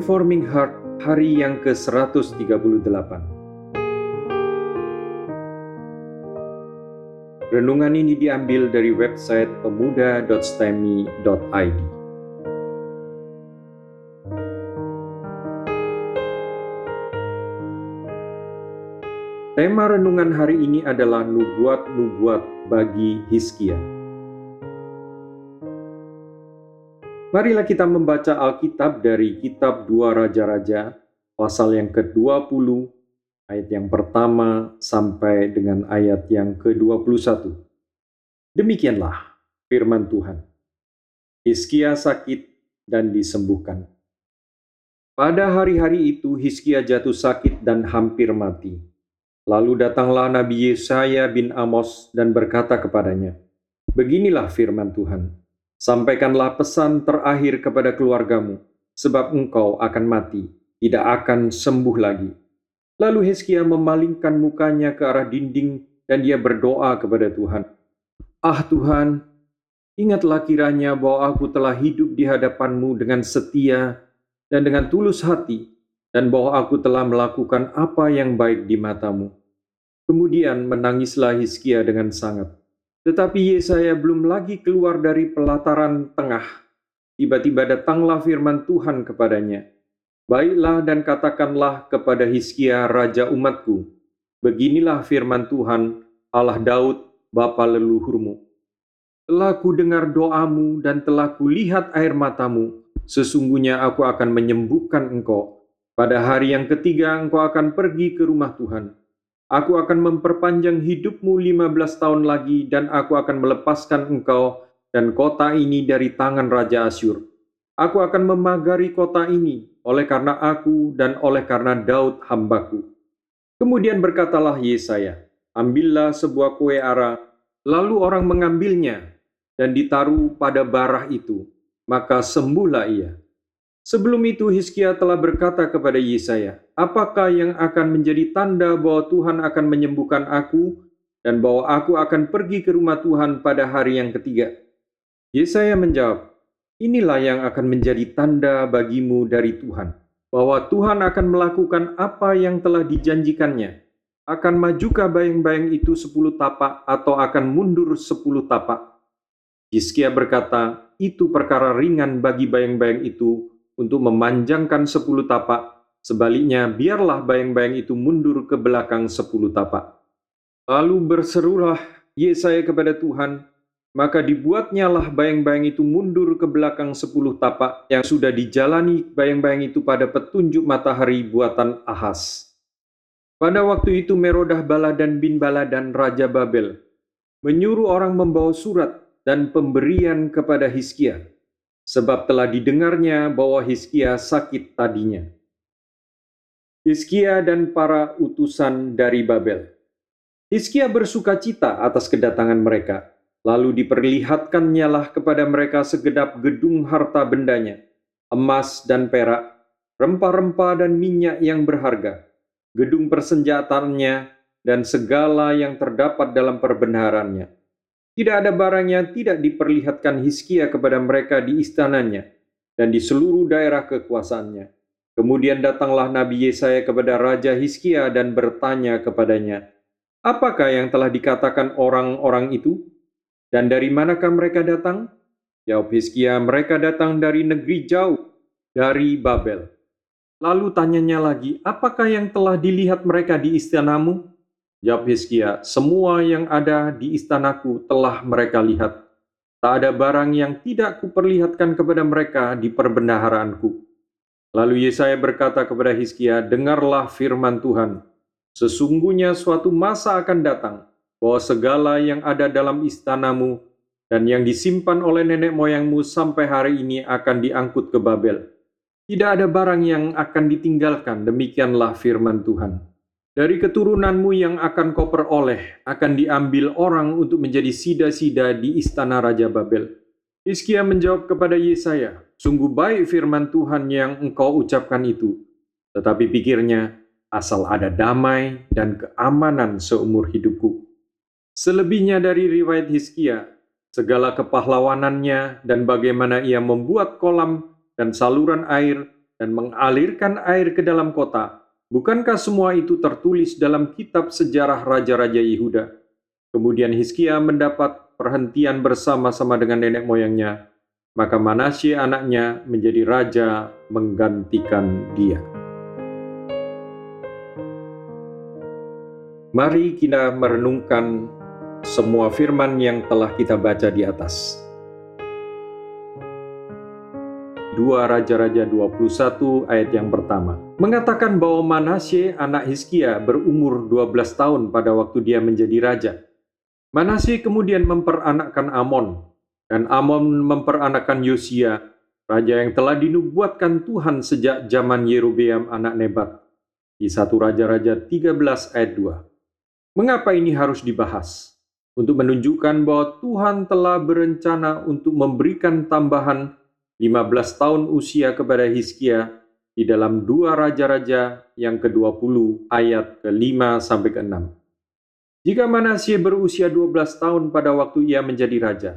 Reforming Heart hari yang ke-138. Renungan ini diambil dari website pemuda.stemi.id. Tema renungan hari ini adalah nubuat-nubuat bagi Hizkia. Marilah kita membaca Alkitab dari kitab Dua Raja-Raja, pasal yang ke-20, ayat yang pertama sampai dengan ayat yang ke-21. Demikianlah firman Tuhan. Hizkia sakit dan disembuhkan. Pada hari-hari itu Hizkia jatuh sakit dan hampir mati. Lalu datanglah Nabi Yesaya bin Amos dan berkata kepadanya, Beginilah firman Tuhan, Sampaikanlah pesan terakhir kepada keluargamu, sebab engkau akan mati, tidak akan sembuh lagi. Lalu Hizkia memalingkan mukanya ke arah dinding dan dia berdoa kepada Tuhan. Ah Tuhan, ingatlah kiranya bahwa aku telah hidup di hadapanmu dengan setia dan dengan tulus hati, dan bahwa aku telah melakukan apa yang baik di matamu. Kemudian menangislah Hizkia dengan sangat. Tetapi Yesaya belum lagi keluar dari pelataran tengah. Tiba-tiba datanglah firman Tuhan kepadanya. Baiklah dan katakanlah kepada Hizkia raja umatku, beginilah firman Tuhan, Allah Daud, bapa leluhurmu. Telah ku dengar doamu dan telah kulihat air matamu, sesungguhnya aku akan menyembuhkan engkau. Pada hari yang ketiga engkau akan pergi ke rumah Tuhan Aku akan memperpanjang hidupmu 15 tahun lagi dan aku akan melepaskan engkau dan kota ini dari tangan Raja Asyur. Aku akan memagari kota ini oleh karena aku dan oleh karena Daud hambaku. Kemudian berkatalah Yesaya, ambillah sebuah kue ara, lalu orang mengambilnya dan ditaruh pada barah itu, maka sembuhlah ia. Sebelum itu Hizkia telah berkata kepada Yesaya, "Apakah yang akan menjadi tanda bahwa Tuhan akan menyembuhkan aku dan bahwa aku akan pergi ke rumah Tuhan pada hari yang ketiga?" Yesaya menjawab, "Inilah yang akan menjadi tanda bagimu dari Tuhan, bahwa Tuhan akan melakukan apa yang telah dijanjikannya. Akan majukah bayang-bayang itu sepuluh tapak atau akan mundur sepuluh tapak?" Hizkia berkata, "Itu perkara ringan bagi bayang-bayang itu untuk memanjangkan sepuluh tapak, sebaliknya biarlah bayang-bayang itu mundur ke belakang sepuluh tapak. Lalu berserulah Yesaya kepada Tuhan, maka dibuatnyalah bayang-bayang itu mundur ke belakang sepuluh tapak yang sudah dijalani bayang-bayang itu pada petunjuk matahari buatan Ahas. Pada waktu itu Merodah Baladan bin Baladan Raja Babel menyuruh orang membawa surat dan pemberian kepada Hizkia sebab telah didengarnya bahwa Hizkia sakit tadinya. Hizkia dan para utusan dari Babel. Hizkia bersuka cita atas kedatangan mereka, lalu diperlihatkannya lah kepada mereka segedap gedung harta bendanya, emas dan perak, rempah-rempah dan minyak yang berharga, gedung persenjataannya, dan segala yang terdapat dalam perbendaharannya tidak ada barang yang tidak diperlihatkan Hizkia kepada mereka di istananya dan di seluruh daerah kekuasaannya. Kemudian datanglah Nabi Yesaya kepada Raja Hizkia dan bertanya kepadanya, Apakah yang telah dikatakan orang-orang itu? Dan dari manakah mereka datang? Jawab Hizkia, mereka datang dari negeri jauh, dari Babel. Lalu tanyanya lagi, apakah yang telah dilihat mereka di istanamu? Jawab Hizkia, semua yang ada di istanaku telah mereka lihat. Tak ada barang yang tidak kuperlihatkan kepada mereka di perbendaharaanku. Lalu Yesaya berkata kepada Hizkia, dengarlah firman Tuhan. Sesungguhnya suatu masa akan datang, bahwa segala yang ada dalam istanamu dan yang disimpan oleh nenek moyangmu sampai hari ini akan diangkut ke Babel. Tidak ada barang yang akan ditinggalkan, demikianlah firman Tuhan. Dari keturunanmu yang akan kau peroleh akan diambil orang untuk menjadi sida-sida di istana Raja Babel. Hizkia menjawab kepada Yesaya, Sungguh baik firman Tuhan yang engkau ucapkan itu. Tetapi pikirnya, asal ada damai dan keamanan seumur hidupku. Selebihnya dari riwayat Hizkia, segala kepahlawanannya dan bagaimana ia membuat kolam dan saluran air dan mengalirkan air ke dalam kota. Bukankah semua itu tertulis dalam kitab sejarah Raja-Raja Yehuda? Kemudian Hizkia mendapat perhentian bersama-sama dengan nenek moyangnya, maka Manasye anaknya menjadi raja menggantikan dia. Mari kita merenungkan semua firman yang telah kita baca di atas. 2 Raja-Raja 21 ayat yang pertama mengatakan bahwa Manasye anak Hizkia berumur 12 tahun pada waktu dia menjadi raja. Manasye kemudian memperanakkan Amon dan Amon memperanakkan Yosia, raja yang telah dinubuatkan Tuhan sejak zaman Yerobeam anak Nebat. Di 1 Raja-Raja 13 ayat 2. Mengapa ini harus dibahas? Untuk menunjukkan bahwa Tuhan telah berencana untuk memberikan tambahan 15 tahun usia kepada Hizkia di dalam dua raja-raja yang ke-20 ayat ke-5 sampai ke-6. Jika Manasye berusia 12 tahun pada waktu ia menjadi raja,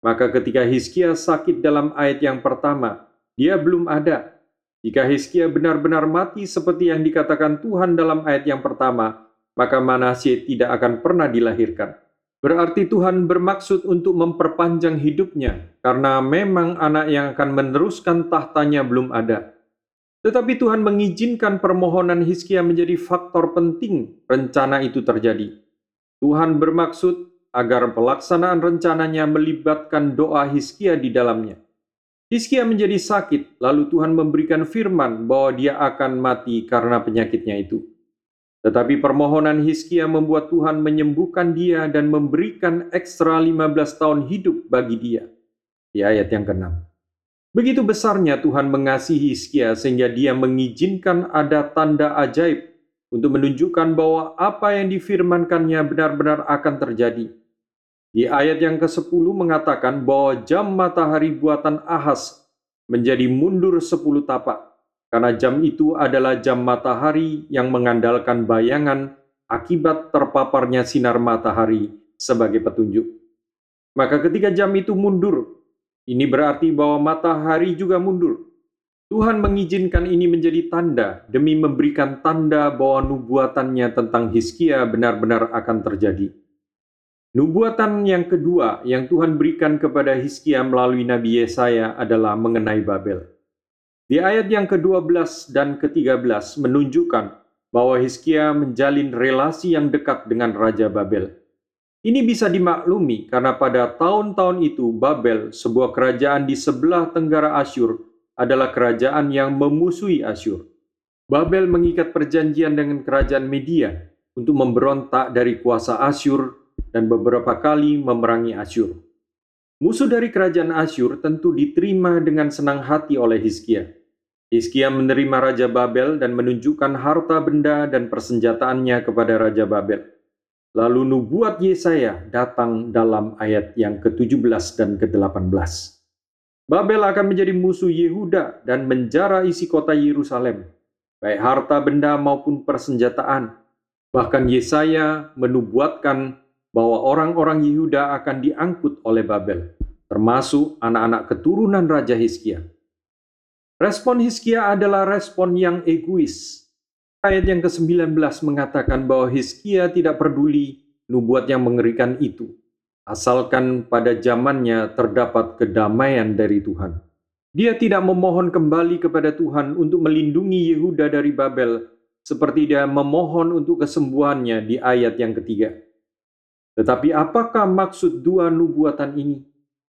maka ketika Hizkia sakit dalam ayat yang pertama, dia belum ada. Jika Hizkia benar-benar mati seperti yang dikatakan Tuhan dalam ayat yang pertama, maka Manasye tidak akan pernah dilahirkan. Berarti Tuhan bermaksud untuk memperpanjang hidupnya, karena memang anak yang akan meneruskan tahtanya belum ada. Tetapi Tuhan mengizinkan permohonan Hizkia menjadi faktor penting rencana itu terjadi. Tuhan bermaksud agar pelaksanaan rencananya melibatkan doa Hizkia di dalamnya. Hizkia menjadi sakit, lalu Tuhan memberikan firman bahwa dia akan mati karena penyakitnya itu. Tetapi permohonan Hizkia membuat Tuhan menyembuhkan dia dan memberikan ekstra 15 tahun hidup bagi dia. Di ayat yang ke-6. Begitu besarnya Tuhan mengasihi Hizkia sehingga dia mengizinkan ada tanda ajaib untuk menunjukkan bahwa apa yang difirmankannya benar-benar akan terjadi. Di ayat yang ke-10 mengatakan bahwa jam matahari buatan Ahas menjadi mundur 10 tapak karena jam itu adalah jam matahari yang mengandalkan bayangan akibat terpaparnya sinar matahari sebagai petunjuk. Maka ketika jam itu mundur, ini berarti bahwa matahari juga mundur. Tuhan mengizinkan ini menjadi tanda demi memberikan tanda bahwa nubuatannya tentang Hizkia benar-benar akan terjadi. Nubuatan yang kedua yang Tuhan berikan kepada Hizkia melalui Nabi Yesaya adalah mengenai Babel. Di ayat yang ke-12 dan ke-13 menunjukkan bahwa Hizkia menjalin relasi yang dekat dengan Raja Babel. Ini bisa dimaklumi karena pada tahun-tahun itu Babel, sebuah kerajaan di sebelah tenggara Asyur, adalah kerajaan yang memusuhi Asyur. Babel mengikat perjanjian dengan kerajaan Media untuk memberontak dari kuasa Asyur dan beberapa kali memerangi Asyur. Musuh dari kerajaan Asyur tentu diterima dengan senang hati oleh Hizkia. Hizkia menerima Raja Babel dan menunjukkan harta benda dan persenjataannya kepada Raja Babel. Lalu nubuat Yesaya datang dalam ayat yang ke-17 dan ke-18. Babel akan menjadi musuh Yehuda dan menjara isi kota Yerusalem, baik harta benda maupun persenjataan. Bahkan Yesaya menubuatkan bahwa orang-orang Yehuda akan diangkut oleh Babel, termasuk anak-anak keturunan Raja Hizkia. Respon Hizkia adalah respon yang egois. Ayat yang ke-19 mengatakan bahwa Hizkia tidak peduli nubuat yang mengerikan itu, asalkan pada zamannya terdapat kedamaian dari Tuhan. Dia tidak memohon kembali kepada Tuhan untuk melindungi Yehuda dari Babel, seperti dia memohon untuk kesembuhannya di ayat yang ketiga. Tetapi apakah maksud dua nubuatan ini?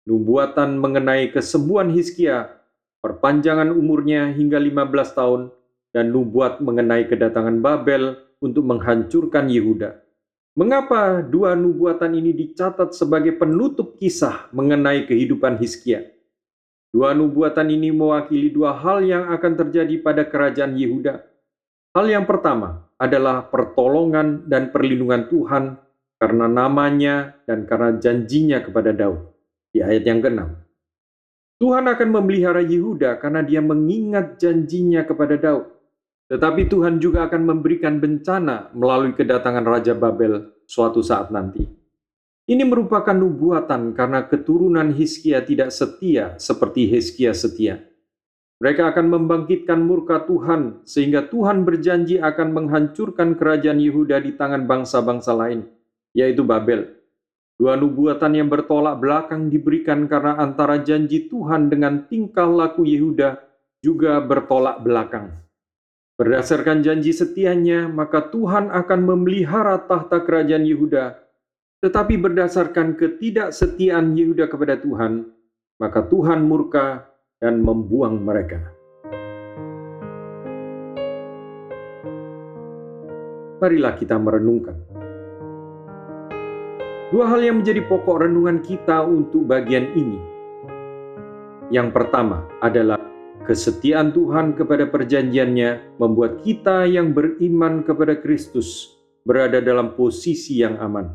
Nubuatan mengenai kesembuhan Hizkia perpanjangan umurnya hingga 15 tahun, dan nubuat mengenai kedatangan Babel untuk menghancurkan Yehuda. Mengapa dua nubuatan ini dicatat sebagai penutup kisah mengenai kehidupan Hizkia? Dua nubuatan ini mewakili dua hal yang akan terjadi pada kerajaan Yehuda. Hal yang pertama adalah pertolongan dan perlindungan Tuhan karena namanya dan karena janjinya kepada Daud. Di ayat yang ke-6. Tuhan akan memelihara Yehuda karena dia mengingat janjinya kepada Daud. Tetapi Tuhan juga akan memberikan bencana melalui kedatangan Raja Babel suatu saat nanti. Ini merupakan nubuatan karena keturunan Hizkia tidak setia seperti Hizkia setia. Mereka akan membangkitkan murka Tuhan, sehingga Tuhan berjanji akan menghancurkan kerajaan Yehuda di tangan bangsa-bangsa lain, yaitu Babel. Dua nubuatan yang bertolak belakang diberikan karena antara janji Tuhan dengan tingkah laku Yehuda juga bertolak belakang. Berdasarkan janji setianya, maka Tuhan akan memelihara tahta kerajaan Yehuda. Tetapi berdasarkan ketidaksetiaan Yehuda kepada Tuhan, maka Tuhan murka dan membuang mereka. Marilah kita merenungkan. Dua hal yang menjadi pokok renungan kita untuk bagian ini. Yang pertama adalah kesetiaan Tuhan kepada perjanjiannya membuat kita yang beriman kepada Kristus berada dalam posisi yang aman.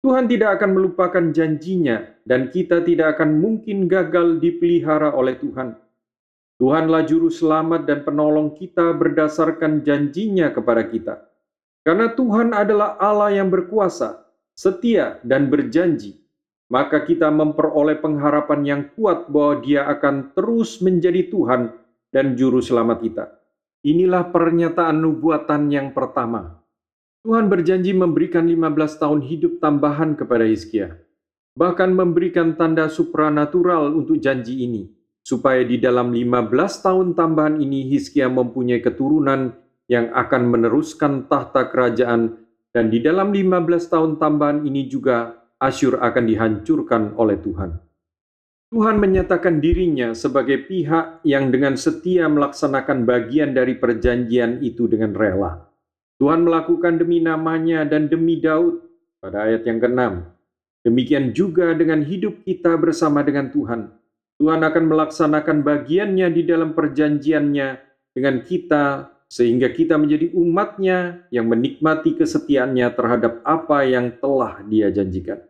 Tuhan tidak akan melupakan janjinya dan kita tidak akan mungkin gagal dipelihara oleh Tuhan. Tuhanlah juru selamat dan penolong kita berdasarkan janjinya kepada kita. Karena Tuhan adalah Allah yang berkuasa, setia, dan berjanji, maka kita memperoleh pengharapan yang kuat bahwa dia akan terus menjadi Tuhan dan juru selamat kita. Inilah pernyataan nubuatan yang pertama. Tuhan berjanji memberikan 15 tahun hidup tambahan kepada Hizkia. Bahkan memberikan tanda supranatural untuk janji ini, supaya di dalam 15 tahun tambahan ini Hizkia mempunyai keturunan yang akan meneruskan tahta kerajaan dan di dalam 15 tahun tambahan ini juga Asyur akan dihancurkan oleh Tuhan. Tuhan menyatakan dirinya sebagai pihak yang dengan setia melaksanakan bagian dari perjanjian itu dengan rela. Tuhan melakukan demi namanya dan demi Daud pada ayat yang ke-6. Demikian juga dengan hidup kita bersama dengan Tuhan. Tuhan akan melaksanakan bagiannya di dalam perjanjiannya dengan kita sehingga kita menjadi umatnya yang menikmati kesetiaannya terhadap apa yang telah dia janjikan.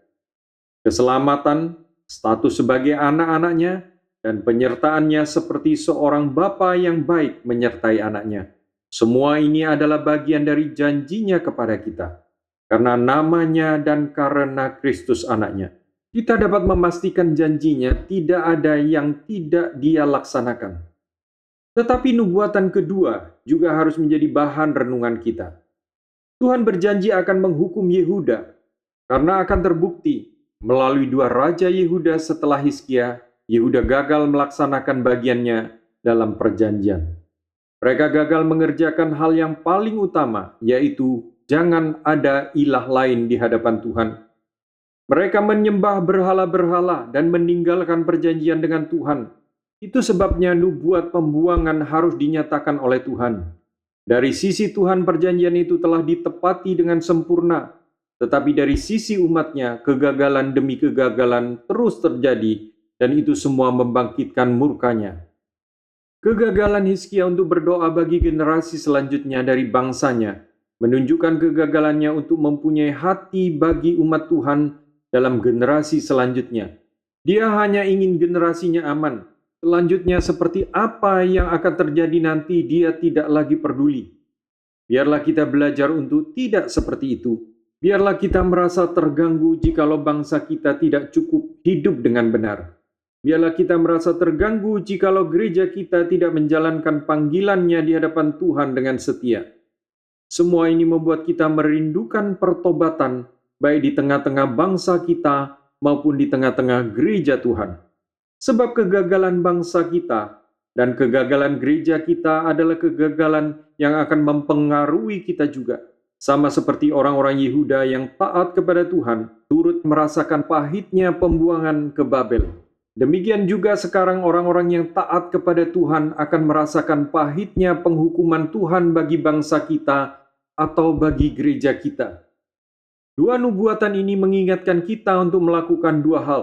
Keselamatan, status sebagai anak-anaknya, dan penyertaannya seperti seorang bapa yang baik menyertai anaknya semua ini adalah bagian dari janjinya kepada kita. Karena namanya dan karena Kristus anaknya. Kita dapat memastikan janjinya tidak ada yang tidak dia laksanakan. Tetapi nubuatan kedua juga harus menjadi bahan renungan kita. Tuhan berjanji akan menghukum Yehuda karena akan terbukti melalui dua raja Yehuda setelah Hizkia, Yehuda gagal melaksanakan bagiannya dalam perjanjian. Mereka gagal mengerjakan hal yang paling utama, yaitu jangan ada ilah lain di hadapan Tuhan. Mereka menyembah berhala-berhala dan meninggalkan perjanjian dengan Tuhan. Itu sebabnya nubuat pembuangan harus dinyatakan oleh Tuhan. Dari sisi Tuhan perjanjian itu telah ditepati dengan sempurna, tetapi dari sisi umatnya kegagalan demi kegagalan terus terjadi dan itu semua membangkitkan murkanya. Kegagalan Hizkia untuk berdoa bagi generasi selanjutnya dari bangsanya menunjukkan kegagalannya untuk mempunyai hati bagi umat Tuhan dalam generasi selanjutnya. Dia hanya ingin generasinya aman. Selanjutnya seperti apa yang akan terjadi nanti dia tidak lagi peduli. Biarlah kita belajar untuk tidak seperti itu. Biarlah kita merasa terganggu jikalau bangsa kita tidak cukup hidup dengan benar. Biarlah kita merasa terganggu jikalau gereja kita tidak menjalankan panggilannya di hadapan Tuhan dengan setia. Semua ini membuat kita merindukan pertobatan, baik di tengah-tengah bangsa kita maupun di tengah-tengah gereja Tuhan. Sebab kegagalan bangsa kita dan kegagalan gereja kita adalah kegagalan yang akan mempengaruhi kita juga. Sama seperti orang-orang Yehuda yang taat kepada Tuhan, turut merasakan pahitnya pembuangan ke Babel. Demikian juga sekarang orang-orang yang taat kepada Tuhan akan merasakan pahitnya penghukuman Tuhan bagi bangsa kita atau bagi gereja kita. Dua nubuatan ini mengingatkan kita untuk melakukan dua hal.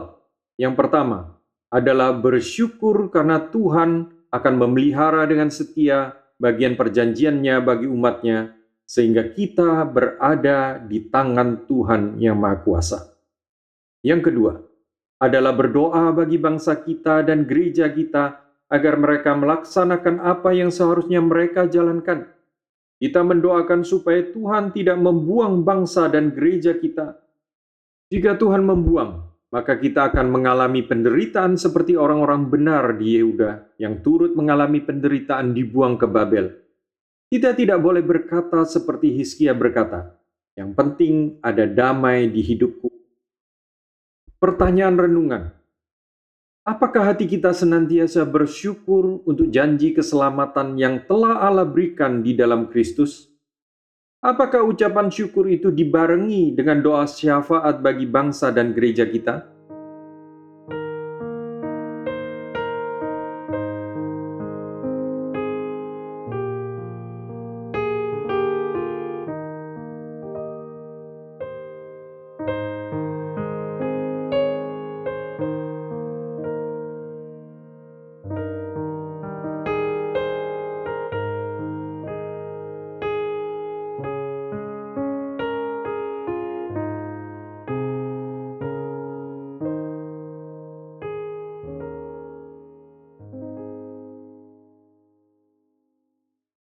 Yang pertama adalah bersyukur karena Tuhan akan memelihara dengan setia bagian perjanjiannya bagi umatnya, sehingga kita berada di tangan Tuhan yang Maha Kuasa. Yang kedua, adalah berdoa bagi bangsa kita dan gereja kita agar mereka melaksanakan apa yang seharusnya mereka jalankan. Kita mendoakan supaya Tuhan tidak membuang bangsa dan gereja kita. Jika Tuhan membuang, maka kita akan mengalami penderitaan seperti orang-orang benar di Yehuda yang turut mengalami penderitaan dibuang ke Babel. Kita tidak boleh berkata seperti Hizkia berkata, yang penting ada damai di hidupku. Pertanyaan renungan, apakah hati kita senantiasa bersyukur untuk janji keselamatan yang telah Allah berikan di dalam Kristus? Apakah ucapan syukur itu dibarengi dengan doa syafaat bagi bangsa dan gereja kita?